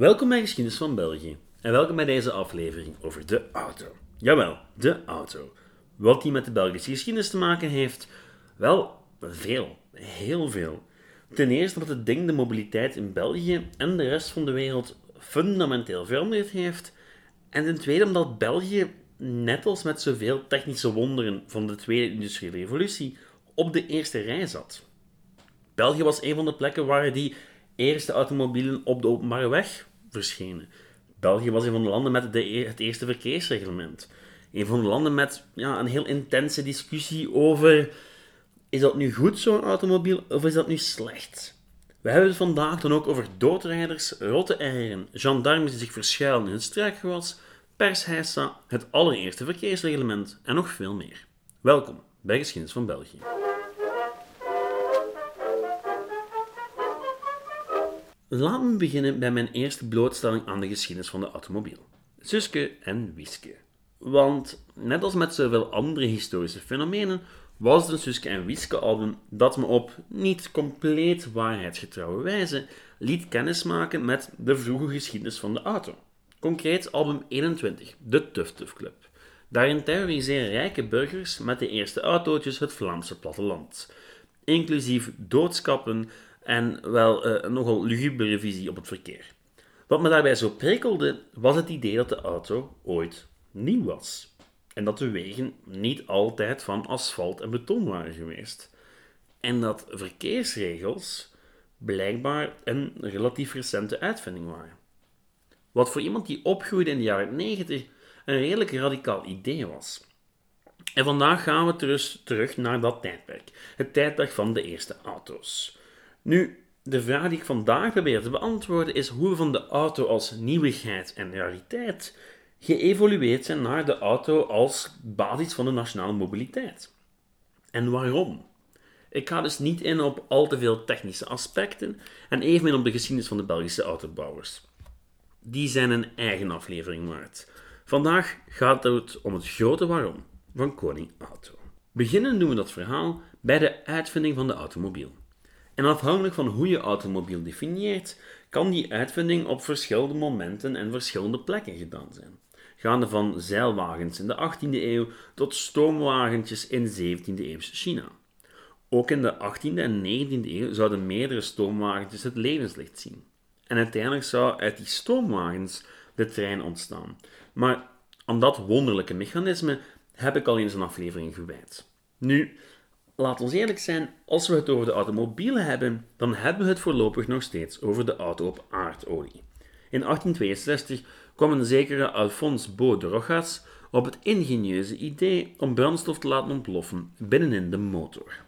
Welkom bij Geschiedenis van België en welkom bij deze aflevering over de auto. Jawel, de auto. Wat die met de Belgische geschiedenis te maken heeft? Wel, veel. Heel veel. Ten eerste omdat het ding de mobiliteit in België en de rest van de wereld fundamenteel veranderd heeft. En ten tweede omdat België, net als met zoveel technische wonderen van de Tweede Industriële Revolutie, op de eerste rij zat. België was een van de plekken waar die eerste automobielen op de openbare weg verschenen. België was een van de landen met de, e- het eerste verkeersreglement. Een van de landen met ja, een heel intense discussie over is dat nu goed zo'n automobiel of is dat nu slecht? We hebben het vandaag dan ook over doodrijders, rotte eieren, gendarmes die zich verschuilen in het struikgewas, persheisa, het allereerste verkeersreglement en nog veel meer. Welkom bij Geschiedenis van België. Laten we beginnen bij mijn eerste blootstelling aan de geschiedenis van de automobiel. Suske en Wiske. Want net als met zoveel andere historische fenomenen, was het een Suske en Wiske album dat me op niet compleet waarheidsgetrouwe wijze liet kennismaken met de vroege geschiedenis van de auto. Concreet album 21, de Tuf Tuf Club. Daarin terroriseren rijke burgers met de eerste autootjes het Vlaamse platteland. Inclusief doodskappen en wel uh, een nogal lugubere visie op het verkeer. Wat me daarbij zo prikkelde, was het idee dat de auto ooit nieuw was. En dat de wegen niet altijd van asfalt en beton waren geweest. En dat verkeersregels blijkbaar een relatief recente uitvinding waren. Wat voor iemand die opgroeide in de jaren 90 een redelijk radicaal idee was. En vandaag gaan we terug naar dat tijdperk. Het tijdperk van de eerste auto's. Nu, de vraag die ik vandaag probeer te beantwoorden is hoe we van de auto als nieuwigheid en rariteit geëvolueerd zijn naar de auto als basis van de nationale mobiliteit. En waarom? Ik ga dus niet in op al te veel technische aspecten en evenmin op de geschiedenis van de Belgische autobouwers. Die zijn een eigen aflevering waard. Vandaag gaat het om het grote waarom van Koning Auto. Beginnen doen we dat verhaal bij de uitvinding van de automobiel. En afhankelijk van hoe je automobiel definieert, kan die uitvinding op verschillende momenten en verschillende plekken gedaan zijn. Gaande van zeilwagens in de 18e eeuw tot stoomwagentjes in 17e eeuws China. Ook in de 18e en 19e eeuw zouden meerdere stoomwagentjes het levenslicht zien. En uiteindelijk zou uit die stoomwagens de trein ontstaan. Maar aan dat wonderlijke mechanisme heb ik al eens een aflevering gewijd. Nu, laat ons eerlijk zijn, als we het over de automobielen hebben, dan hebben we het voorlopig nog steeds over de auto op aardolie. In 1862 kwam een zekere Alphonse Beau de op het ingenieuze idee om brandstof te laten ontploffen binnenin de motor.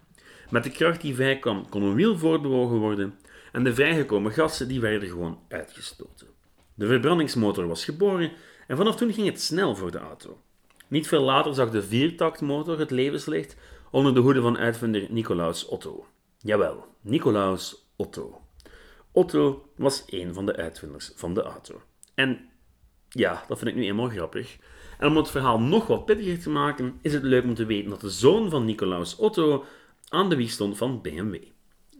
Met de kracht die vrijkwam kon een wiel voortbewogen worden en de vrijgekomen gassen die werden gewoon uitgestoten. De verbrandingsmotor was geboren en vanaf toen ging het snel voor de auto. Niet veel later zag de viertaktmotor het levenslicht onder de hoede van uitvinder Nicolaus Otto. Jawel, Nicolaus Otto. Otto was een van de uitvinders van de auto. En ja, dat vind ik nu eenmaal grappig. En om het verhaal nog wat pittiger te maken, is het leuk om te weten dat de zoon van Nicolaus Otto aan de wieg stond van BMW.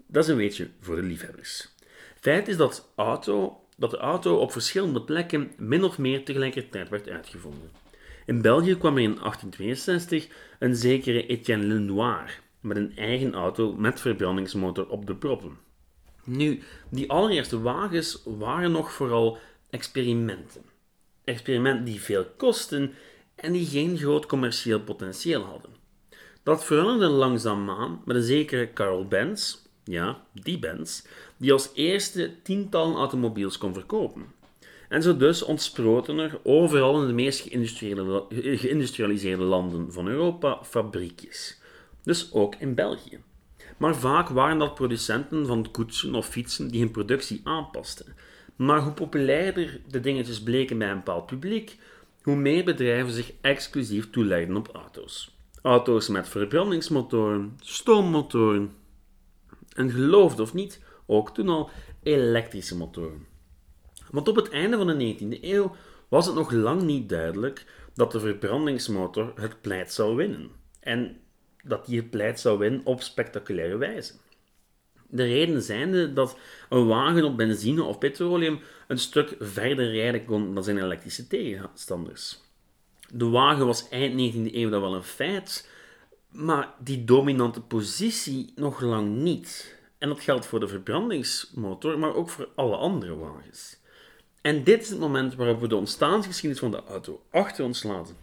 Dat is een weetje voor de liefhebbers. Feit is dat, auto, dat de auto op verschillende plekken min of meer tegelijkertijd werd uitgevonden. In België kwam er in 1862 een zekere Etienne Lenoir met een eigen auto met verbrandingsmotor op de proppen. Nu, die allereerste wagens waren nog vooral experimenten. Experimenten die veel kosten en die geen groot commercieel potentieel hadden. Dat veranderde langzaamaan met een zekere Carl Benz, ja, die Benz, die als eerste tientallen automobiels kon verkopen. En zo dus ontsproten er overal in de meest geïndustrialiseerde landen van Europa fabriekjes. Dus ook in België. Maar vaak waren dat producenten van koetsen of fietsen die hun productie aanpasten. Maar hoe populairder de dingetjes bleken bij een bepaald publiek, hoe meer bedrijven zich exclusief toelegden op auto's. Auto's met verbrandingsmotoren, stoommotoren en geloof of niet, ook toen al elektrische motoren. Want op het einde van de 19e eeuw was het nog lang niet duidelijk dat de verbrandingsmotor het pleit zou winnen. En dat die het pleit zou winnen op spectaculaire wijze. De reden zijnde dat een wagen op benzine of petroleum een stuk verder rijden kon dan zijn elektrische tegenstanders. De wagen was eind 19e eeuw dan wel een feit, maar die dominante positie nog lang niet. En dat geldt voor de verbrandingsmotor, maar ook voor alle andere wagens. En dit is het moment waarop we de ontstaansgeschiedenis van de auto achter ons laten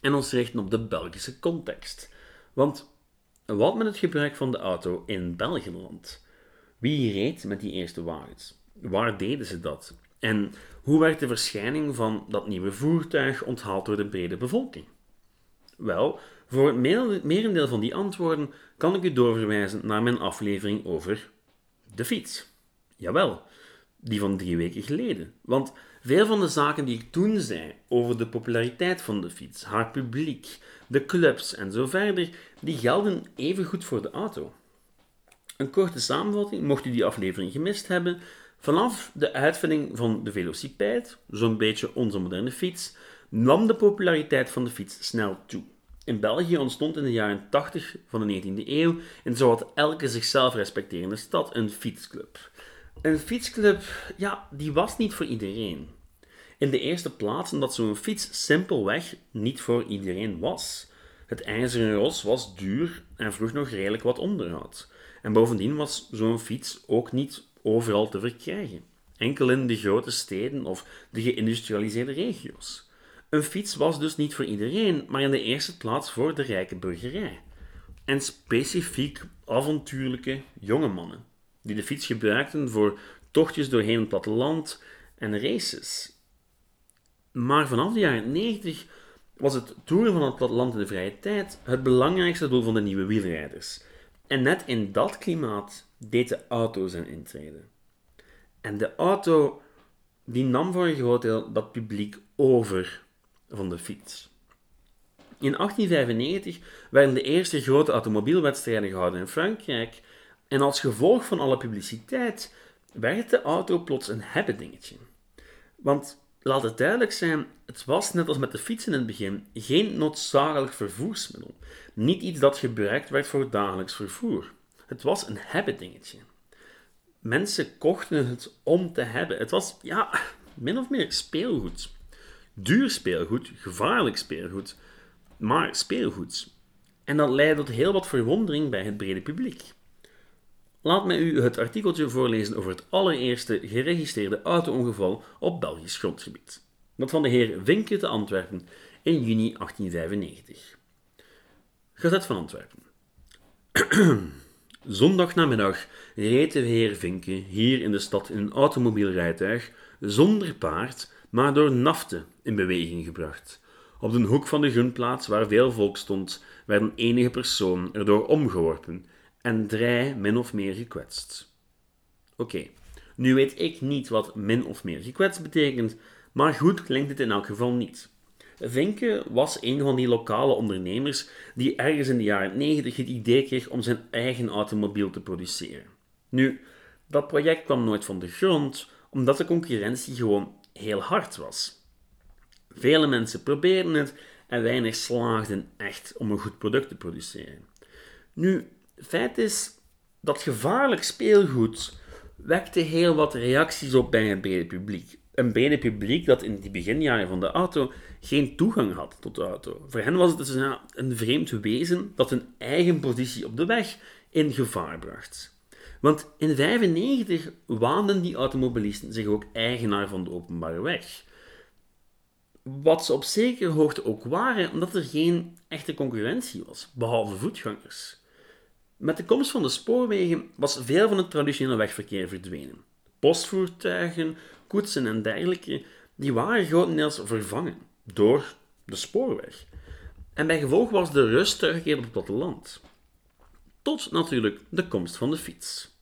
en ons richten op de Belgische context. Want wat met het gebruik van de auto in Belgenland? Wie reed met die eerste wagens? Waar deden ze dat? En hoe werd de verschijning van dat nieuwe voertuig onthaald door de brede bevolking? Wel, voor het merendeel van die antwoorden kan ik u doorverwijzen naar mijn aflevering over de fiets. Jawel, die van drie weken geleden. Want veel van de zaken die ik toen zei over de populariteit van de fiets, haar publiek, de clubs en zo verder, die gelden even goed voor de auto. Een korte samenvatting, mocht u die aflevering gemist hebben. Vanaf de uitvinding van de velocipede, zo'n beetje onze moderne fiets, nam de populariteit van de fiets snel toe. In België ontstond in de jaren 80 van de 19e eeuw in zowat elke zichzelf respecterende stad een fietsclub. Een fietsclub, ja, die was niet voor iedereen. In de eerste plaats omdat zo'n fiets simpelweg niet voor iedereen was. Het ijzeren ros was duur en vroeg nog redelijk wat onderhoud. En bovendien was zo'n fiets ook niet overal te verkrijgen. Enkel in de grote steden of de geïndustrialiseerde regio's. Een fiets was dus niet voor iedereen, maar in de eerste plaats voor de rijke burgerij. En specifiek avontuurlijke jonge mannen, die de fiets gebruikten voor tochtjes doorheen het platteland en races. Maar vanaf de jaren 90 was het toeren van het platteland in de vrije tijd het belangrijkste doel van de nieuwe wielrijders. En net in dat klimaat deed de auto zijn intrede. En de auto die nam voor een groot deel dat publiek over van de fiets. In 1895 werden de eerste grote automobielwedstrijden gehouden in Frankrijk en als gevolg van alle publiciteit werd de auto plots een hebbedingetje. Want laat het duidelijk zijn, het was net als met de fiets in het begin geen noodzakelijk vervoersmiddel. Niet iets dat gebruikt werd voor dagelijks vervoer. Het was een hebbedingetje. Mensen kochten het om te hebben. Het was, ja, min of meer speelgoed. Duur speelgoed, gevaarlijk speelgoed, maar speelgoed. En dat leidde tot heel wat verwondering bij het brede publiek. Laat mij u het artikeltje voorlezen over het allereerste geregistreerde auto-ongeval op Belgisch grondgebied. Dat van de heer Vinke te Antwerpen in juni 1895. Gazet van Antwerpen. Zondagnamiddag reed de heer Vinke hier in de stad in een automobielrijtuig zonder paard, maar door nafte in beweging gebracht. Op de hoek van de groenplaats waar veel volk stond, werden enige personen erdoor omgeworpen en drie min of meer gekwetst. Oké, nu weet ik niet wat min of meer gekwetst betekent, maar goed klinkt het in elk geval niet. Vinke was een van die lokale ondernemers die ergens in de jaren 90 het idee kreeg om zijn eigen automobiel te produceren. Nu, dat project kwam nooit van de grond, omdat de concurrentie gewoon heel hard was. Vele mensen probeerden het en weinig slaagden echt om een goed product te produceren. Nu, feit is dat gevaarlijk speelgoed wekte heel wat reacties op bij het brede publiek. Een brede publiek dat in die beginjaren van de auto geen toegang had tot de auto. Voor hen was het dus een, een vreemd wezen dat een eigen positie op de weg in gevaar bracht. Want in 1995 waanden die automobilisten zich ook eigenaar van de openbare weg. Wat ze op zekere hoogte ook waren, omdat er geen echte concurrentie was, behalve voetgangers. Met de komst van de spoorwegen was veel van het traditionele wegverkeer verdwenen. Postvoertuigen, koetsen en dergelijke, die waren grotendeels vervangen door de spoorweg. En bij gevolg was de rust teruggekeerd op het platteland. Tot natuurlijk de komst van de fiets.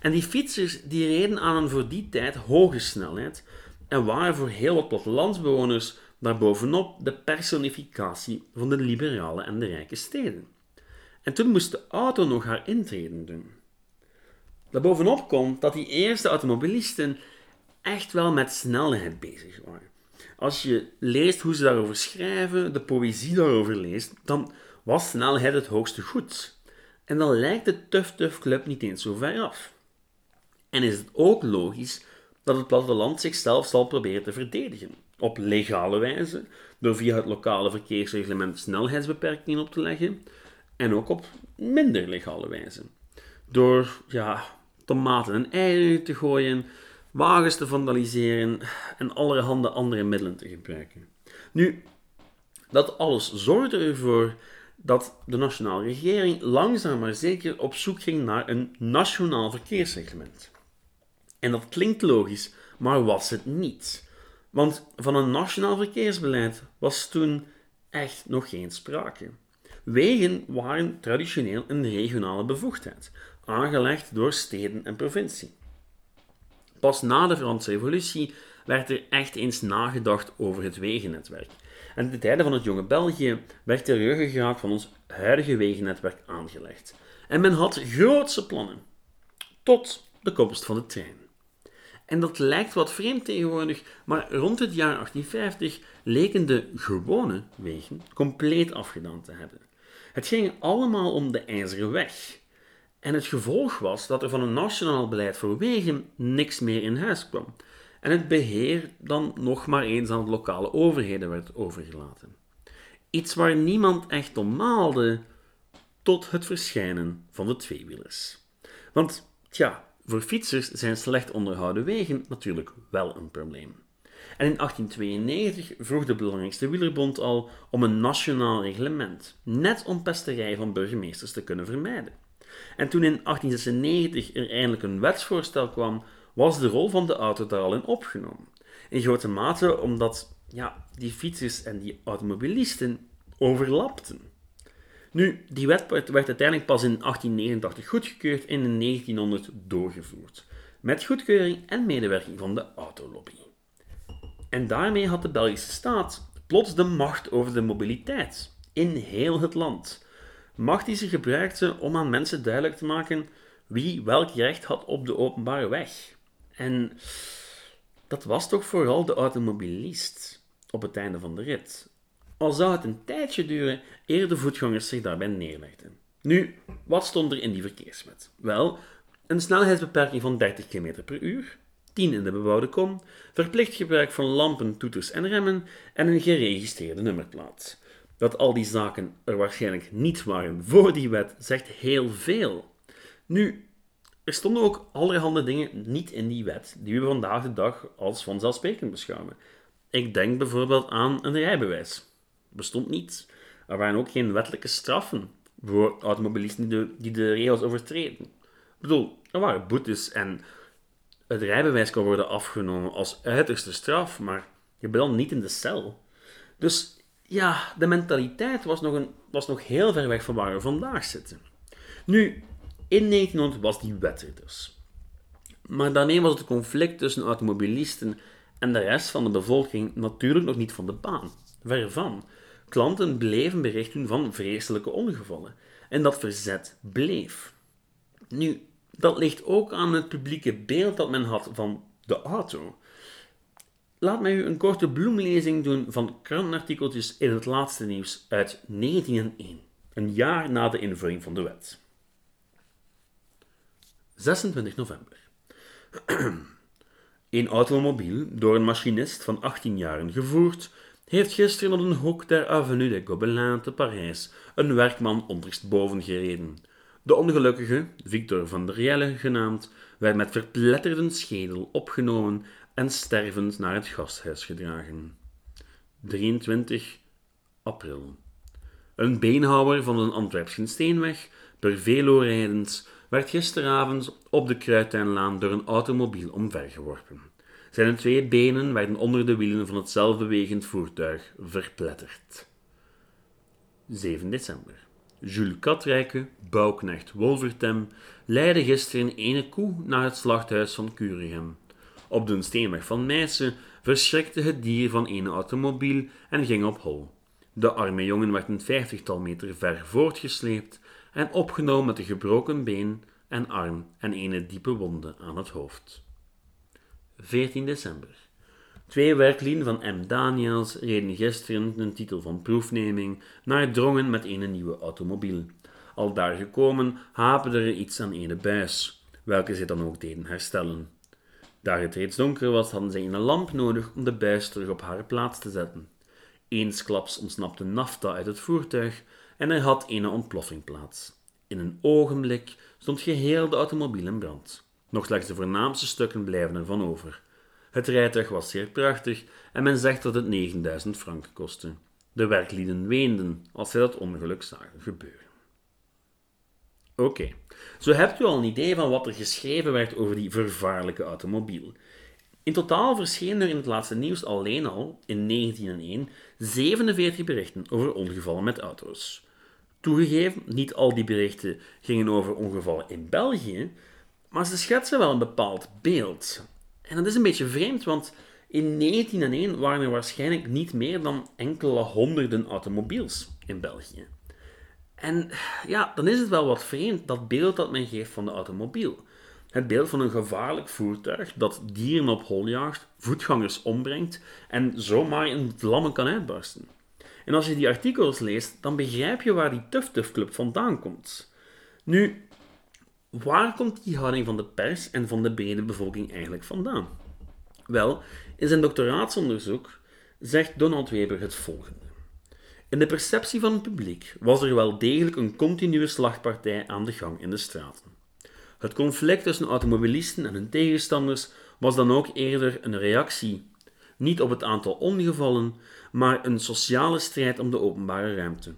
En die fietsers die reden aan een voor die tijd hoge snelheid en waren voor heel wat plattelandsbewoners daarbovenop de personificatie van de liberale en de rijke steden. En toen moest de auto nog haar intreden doen. Daarbovenop komt dat die eerste automobilisten echt wel met snelheid bezig waren. Als je leest hoe ze daarover schrijven, de poëzie daarover leest, dan was snelheid het hoogste goed. En dan lijkt de Tough Tough Club niet eens zo ver af. En is het ook logisch dat het platteland zichzelf zal proberen te verdedigen. Op legale wijze, door via het lokale verkeersreglement snelheidsbeperkingen op te leggen, en ook op minder legale wijze. Door ja, tomaten en eieren te gooien, wagens te vandaliseren en allerhande andere middelen te gebruiken. Nu, dat alles zorgde ervoor dat de nationale regering langzaam maar zeker op zoek ging naar een nationaal verkeersreglement. En dat klinkt logisch, maar was het niet. Want van een nationaal verkeersbeleid was toen echt nog geen sprake. Wegen waren traditioneel een regionale bevoegdheid, aangelegd door steden en provincie. Pas na de Franse Revolutie werd er echt eens nagedacht over het wegennetwerk. En de tijden van het jonge België werd de ruggengraat van ons huidige wegennetwerk aangelegd. En men had grootse plannen. Tot de komst van de trein. En dat lijkt wat vreemd tegenwoordig, maar rond het jaar 1850 leken de gewone wegen compleet afgedaan te hebben. Het ging allemaal om de ijzeren weg. En het gevolg was dat er van een nationaal beleid voor wegen niks meer in huis kwam. En het beheer dan nog maar eens aan de lokale overheden werd overgelaten. Iets waar niemand echt om maalde, tot het verschijnen van de tweewielers. Want, tja, voor fietsers zijn slecht onderhouden wegen natuurlijk wel een probleem. En in 1892 vroeg de belangrijkste wielerbond al om een nationaal reglement, net om pesterij van burgemeesters te kunnen vermijden. En toen in 1896 er eindelijk een wetsvoorstel kwam, was de rol van de auto daar al in opgenomen. In grote mate omdat ja, die fietsers en die automobilisten overlapten. Nu, die wet werd uiteindelijk pas in 1889 goedgekeurd en in 1900 doorgevoerd, met goedkeuring en medewerking van de autolobby. En daarmee had de Belgische staat plots de macht over de mobiliteit in heel het land. Macht die ze gebruikte om aan mensen duidelijk te maken wie welk recht had op de openbare weg. En dat was toch vooral de automobilist op het einde van de rit. Al zou het een tijdje duren eer de voetgangers zich daarbij neerlegden. Nu, wat stond er in die verkeerswet? Wel, een snelheidsbeperking van 30 km per uur, 10 in de bebouwde kom, verplicht gebruik van lampen, toeters en remmen en een geregistreerde nummerplaat. Dat al die zaken er waarschijnlijk niet waren voor die wet, zegt heel veel. Nu, er stonden ook allerhande dingen niet in die wet die we vandaag de dag als vanzelfsprekend beschouwen. Ik denk bijvoorbeeld aan een rijbewijs. Bestond niet. Er waren ook geen wettelijke straffen voor automobilisten die de, die de regels overtreden. Ik bedoel, er waren boetes en het rijbewijs kon worden afgenomen als uiterste straf, maar je dan niet in de cel. Dus ja, de mentaliteit was nog, een, was nog heel ver weg van waar we vandaag zitten. Nu, in 1900 was die wet er dus. Maar daarmee was het conflict tussen automobilisten en de rest van de bevolking natuurlijk nog niet van de baan. Ver van. Klanten bleven berichten van vreselijke ongevallen. En dat verzet bleef. Nu, dat ligt ook aan het publieke beeld dat men had van de auto. Laat mij u een korte bloemlezing doen van krantenartikeltjes in het laatste nieuws uit 1901, een jaar na de invoering van de wet. 26 november. Een automobiel, door een machinist van 18 jaar gevoerd, heeft gisteren op een hoek der Avenue des Gobelins te Parijs een werkman onderstboven gereden. De ongelukkige, Victor van der Jelle genaamd, werd met verpletterde schedel opgenomen en stervend naar het gasthuis gedragen. 23 april. Een beenhouwer van een Antwerpschen steenweg, per velo rijdend, werd gisteravond op de Kruituinlaan door een automobiel omvergeworpen. Zijn twee benen werden onder de wielen van het zelfbewegend voertuig verpletterd. 7 december. Jules Katrijke, bouwknecht Wolvertem, leidde gisteren ene koe naar het slachthuis van Curigem. Op de steenweg van Meissen verschrikte het dier van een automobiel en ging op hol. De arme jongen werd een vijftigtal meter ver voortgesleept en opgenomen met een gebroken been en arm en ene diepe wonde aan het hoofd. 14 december. Twee werklieden van M. Daniels reden gisteren een titel van proefneming naar Drongen met een nieuwe automobiel. Al daar gekomen, haperde er iets aan ene buis, welke zij dan ook deden herstellen. Daar het reeds donker was, hadden zij een lamp nodig om de buis terug op haar plaats te zetten. Eensklaps ontsnapte nafta uit het voertuig en er had een ontploffing plaats. In een ogenblik stond geheel de automobiel in brand. Nog slechts de voornaamste stukken blijven ervan over. Het rijtuig was zeer prachtig en men zegt dat het 9000 frank kostte. De werklieden weenden als zij dat ongeluk zagen gebeuren. Oké, zo hebt u al een idee van wat er geschreven werd over die vervaarlijke automobiel. In totaal verschenen er in het laatste nieuws alleen al, in 1901, 47 berichten over ongevallen met auto's. Toegegeven, niet al die berichten gingen over ongevallen in België, maar ze schetsen wel een bepaald beeld. En dat is een beetje vreemd, want in 1901 waren er waarschijnlijk niet meer dan enkele honderden automobiels in België. En ja, dan is het wel wat vreemd, dat beeld dat men geeft van de automobiel. Het beeld van een gevaarlijk voertuig dat dieren op hol jaagt, voetgangers ombrengt en zomaar in vlammen kan uitbarsten. En als je die artikels leest, dan begrijp je waar die Tough Tough Club vandaan komt. Nu, waar komt die houding van de pers en van de brede bevolking eigenlijk vandaan? Wel, in zijn doctoraatsonderzoek zegt Donald Weber het volgende. In de perceptie van het publiek was er wel degelijk een continue slagpartij aan de gang in de straten. Het conflict tussen automobilisten en hun tegenstanders was dan ook eerder een reactie, niet op het aantal ongevallen, maar een sociale strijd om de openbare ruimte.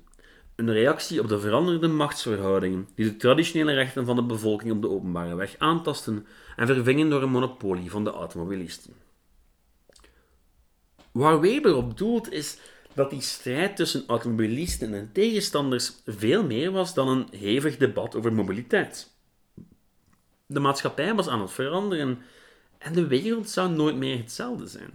Een reactie op de veranderde machtsverhoudingen die de traditionele rechten van de bevolking op de openbare weg aantasten en vervingen door een monopolie van de automobilisten. Waar Weber op doelt is dat die strijd tussen automobilisten en tegenstanders veel meer was dan een hevig debat over mobiliteit. De maatschappij was aan het veranderen en de wereld zou nooit meer hetzelfde zijn.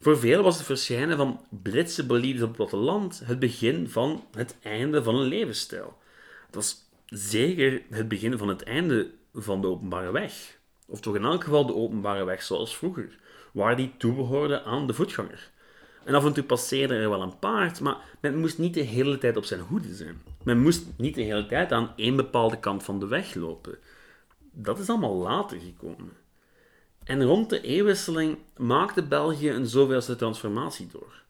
Voor velen was het verschijnen van Britse bolides op het platteland het begin van het einde van een levensstijl. Het was zeker het begin van het einde van de openbare weg. Of toch in elk geval de openbare weg zoals vroeger, waar die toebehoorde aan de voetganger. En af en toe passeerde er wel een paard, maar men moest niet de hele tijd op zijn hoede zijn. Men moest niet de hele tijd aan één bepaalde kant van de weg lopen. Dat is allemaal later gekomen. En rond de eeuwwisseling maakte België een zoveelste transformatie door.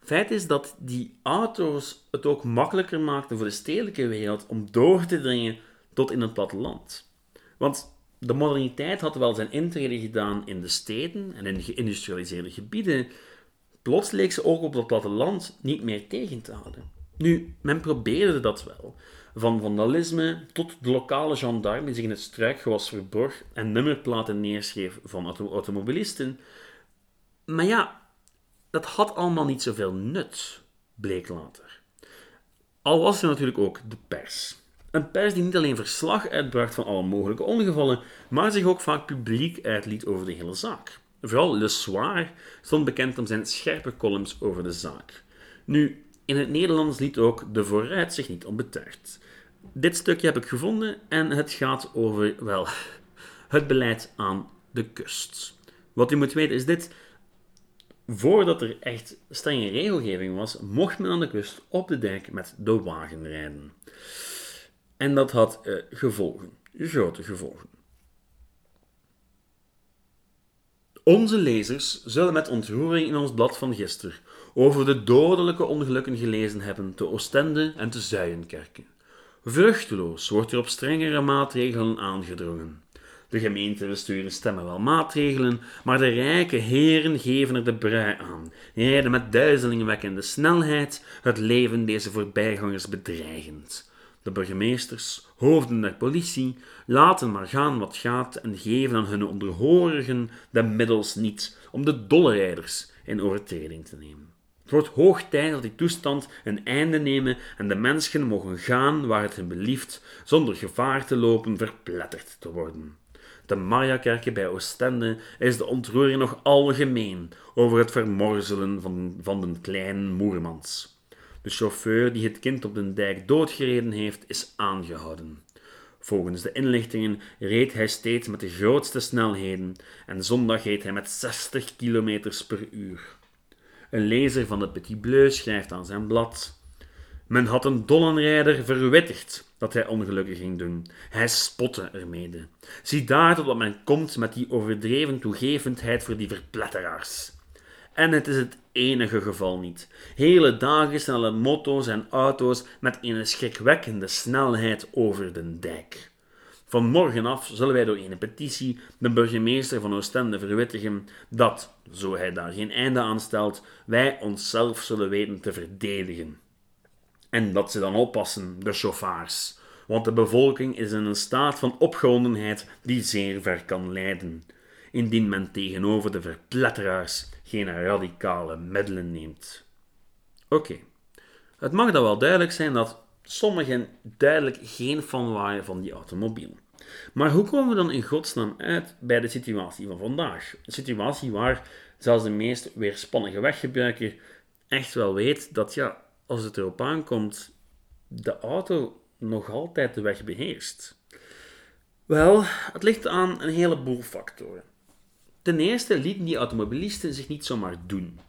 Feit is dat die auto's het ook makkelijker maakten voor de stedelijke wereld om door te dringen tot in het platteland. Want de moderniteit had wel zijn intrede gedaan in de steden en in geïndustrialiseerde gebieden, Plots leek ze ook op dat platteland niet meer tegen te houden. Nu, men probeerde dat wel. Van vandalisme tot de lokale gendarme die zich in het struikgewas verborg en nummerplaten neerschreef van automobilisten. Maar ja, dat had allemaal niet zoveel nut, bleek later. Al was er natuurlijk ook de pers. Een pers die niet alleen verslag uitbracht van alle mogelijke ongevallen, maar zich ook vaak publiek uitliet over de hele zaak. Vooral Le Soir stond bekend om zijn scherpe columns over de zaak. Nu, in het Nederlands liet ook De Vooruit zich niet onbetuigd. Dit stukje heb ik gevonden en het gaat over, wel, het beleid aan de kust. Wat u moet weten is dit. Voordat er echt strenge regelgeving was, mocht men aan de kust op de dijk met de wagen rijden. En dat had uh, gevolgen, grote gevolgen. Onze lezers zullen met ontroering in ons blad van gisteren over de dodelijke ongelukken gelezen hebben te Oostende en te Zuijenkerken. Vruchteloos wordt er op strengere maatregelen aangedrongen. De gemeentebesturen stemmen wel maatregelen, maar de rijke heren geven er de brui aan, rijden met duizelingwekkende snelheid, het leven deze voorbijgangers bedreigend. De burgemeesters, hoofden der politie, laten maar gaan wat gaat en geven aan hun onderhorigen de middels niet om de dollerijers in overtreding te nemen. Het wordt hoog tijd dat die toestand een einde nemen en de mensen mogen gaan waar het hen belieft, zonder gevaar te lopen verpletterd te worden. De Mariakerke bij Oostende is de ontroering nog algemeen over het vermorzelen van, van de kleine Moermans. De chauffeur die het kind op de dijk doodgereden heeft, is aangehouden. Volgens de inlichtingen reed hij steeds met de grootste snelheden en zondag reed hij met 60 km per uur. Een lezer van de Petit Bleu schrijft aan zijn blad: Men had een dollenrijder verwittigd dat hij ongelukken ging doen. Hij spotte ermede. Zie daar wat men komt met die overdreven toegevendheid voor die verpletteraars. En het is het enige geval niet. Hele dagen snellen motto's en auto's met een schrikwekkende snelheid over de dijk. Van morgen af zullen wij door een petitie de burgemeester van Oostende verwittigen dat, zo hij daar geen einde aan stelt, wij onszelf zullen weten te verdedigen. En dat ze dan oppassen, de chauffeurs, want de bevolking is in een staat van opgewondenheid die zeer ver kan leiden, indien men tegenover de verpletteraars geen radicale middelen neemt. Oké, het mag dan wel duidelijk zijn dat sommigen duidelijk geen fan van die automobiel. Maar hoe komen we dan in godsnaam uit bij de situatie van vandaag? Een situatie waar zelfs de meest weerspannige weggebruiker echt wel weet dat ja, als het erop aankomt, de auto nog altijd de weg beheerst? Wel, het ligt aan een heleboel factoren. Ten eerste lieten die automobilisten zich niet zomaar doen.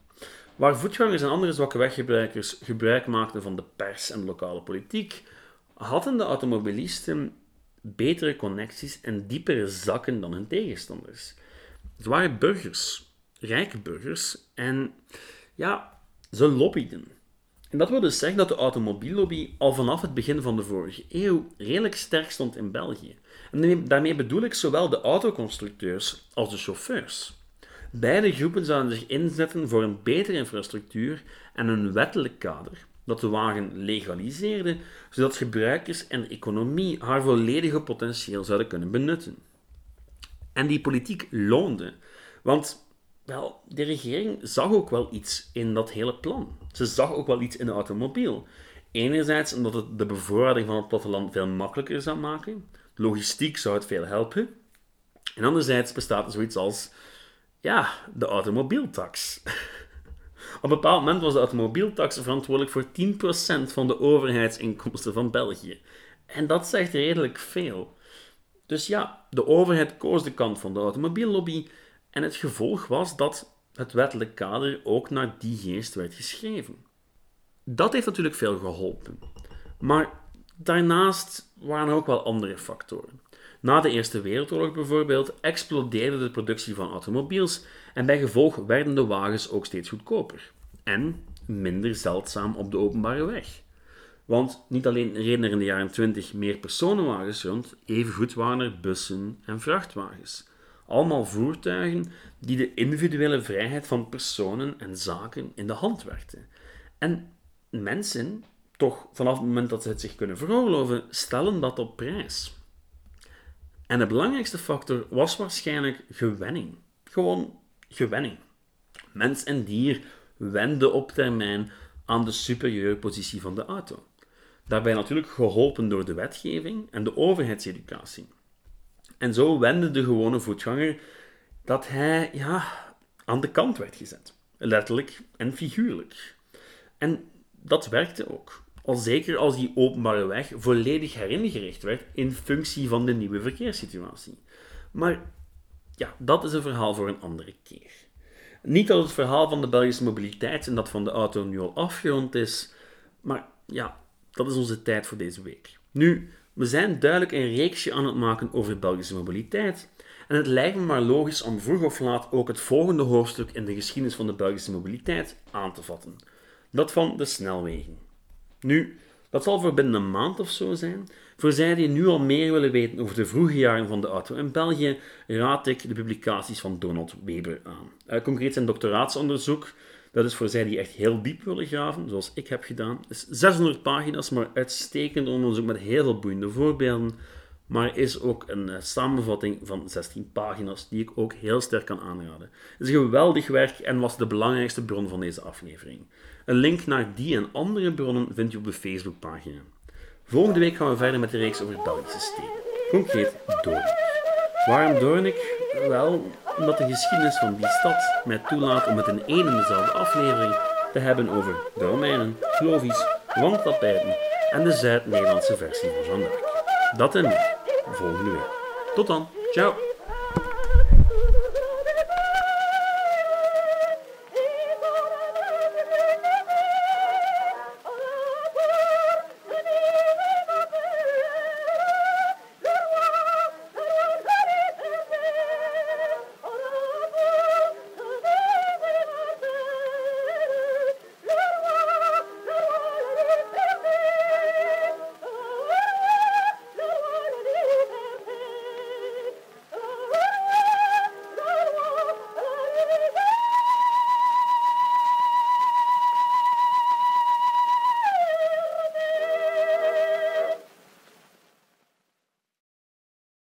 Waar voetgangers en andere zwakke weggebruikers gebruik maakten van de pers en lokale politiek, hadden de automobilisten betere connecties en diepere zakken dan hun tegenstanders. Het waren burgers, rijke burgers, en ja, ze lobbyden. En dat wil dus zeggen dat de automobiellobby al vanaf het begin van de vorige eeuw redelijk sterk stond in België. En daarmee bedoel ik zowel de autoconstructeurs als de chauffeurs. Beide groepen zouden zich inzetten voor een betere infrastructuur en een wettelijk kader dat de wagen legaliseerde, zodat gebruikers en de economie haar volledige potentieel zouden kunnen benutten. En die politiek loonde, want wel, de regering zag ook wel iets in dat hele plan. Ze zag ook wel iets in de automobiel. Enerzijds omdat het de bevoorrading van het platteland veel makkelijker zou maken, logistiek zou het veel helpen, en anderzijds bestaat er zoiets als ja, de automobieltax. Op een bepaald moment was de automobieltax verantwoordelijk voor 10% van de overheidsinkomsten van België. En dat zegt redelijk veel. Dus ja, de overheid koos de kant van de automobiellobby en het gevolg was dat het wettelijk kader ook naar die geest werd geschreven. Dat heeft natuurlijk veel geholpen. Maar daarnaast waren er ook wel andere factoren. Na de Eerste Wereldoorlog bijvoorbeeld explodeerde de productie van automobiels en bij gevolg werden de wagens ook steeds goedkoper en minder zeldzaam op de openbare weg. Want niet alleen reden er in de jaren 20 meer personenwagens rond, evengoed waren er bussen en vrachtwagens. Allemaal voertuigen die de individuele vrijheid van personen en zaken in de hand werkten. En mensen, toch vanaf het moment dat ze het zich kunnen veroorloven, stellen dat op prijs. En de belangrijkste factor was waarschijnlijk gewenning. Gewoon gewenning. Mens en dier wenden op termijn aan de superieure positie van de auto. Daarbij natuurlijk geholpen door de wetgeving en de overheidseducatie. En zo wende de gewone voetganger dat hij ja, aan de kant werd gezet. Letterlijk en figuurlijk. En dat werkte ook. Al zeker als die openbare weg volledig heringericht werd in functie van de nieuwe verkeerssituatie. Maar ja, dat is een verhaal voor een andere keer. Niet dat het verhaal van de Belgische mobiliteit en dat van de auto nu al afgerond is, maar ja, dat is onze tijd voor deze week. Nu, we zijn duidelijk een reeksje aan het maken over Belgische mobiliteit. En het lijkt me maar logisch om vroeg of laat ook het volgende hoofdstuk in de geschiedenis van de Belgische mobiliteit aan te vatten: dat van de snelwegen. Nu, dat zal voor binnen een maand of zo zijn. Voor zij die nu al meer willen weten over de vroege jaren van de auto in België, raad ik de publicaties van Donald Weber aan. Uh, concreet zijn doctoraatsonderzoek, dat is voor zij die echt heel diep willen graven, zoals ik heb gedaan. is 600 pagina's, maar uitstekend onderzoek met heel veel boeiende voorbeelden. Maar is ook een uh, samenvatting van 16 pagina's, die ik ook heel sterk kan aanraden. Het is geweldig werk en was de belangrijkste bron van deze aflevering. Een link naar die en andere bronnen vind je op de Facebookpagina. Volgende week gaan we verder met de reeks over Belgische steden. Concreet Doornik. Waarom Doornik? Wel, omdat de geschiedenis van die stad mij toelaat om het in één en dezelfde aflevering te hebben over de Romeinen, Clovis, wandtapijten en de Zuid-Nederlandse versie van d'Arc. Dat en meer, volgende week. Tot dan, ciao!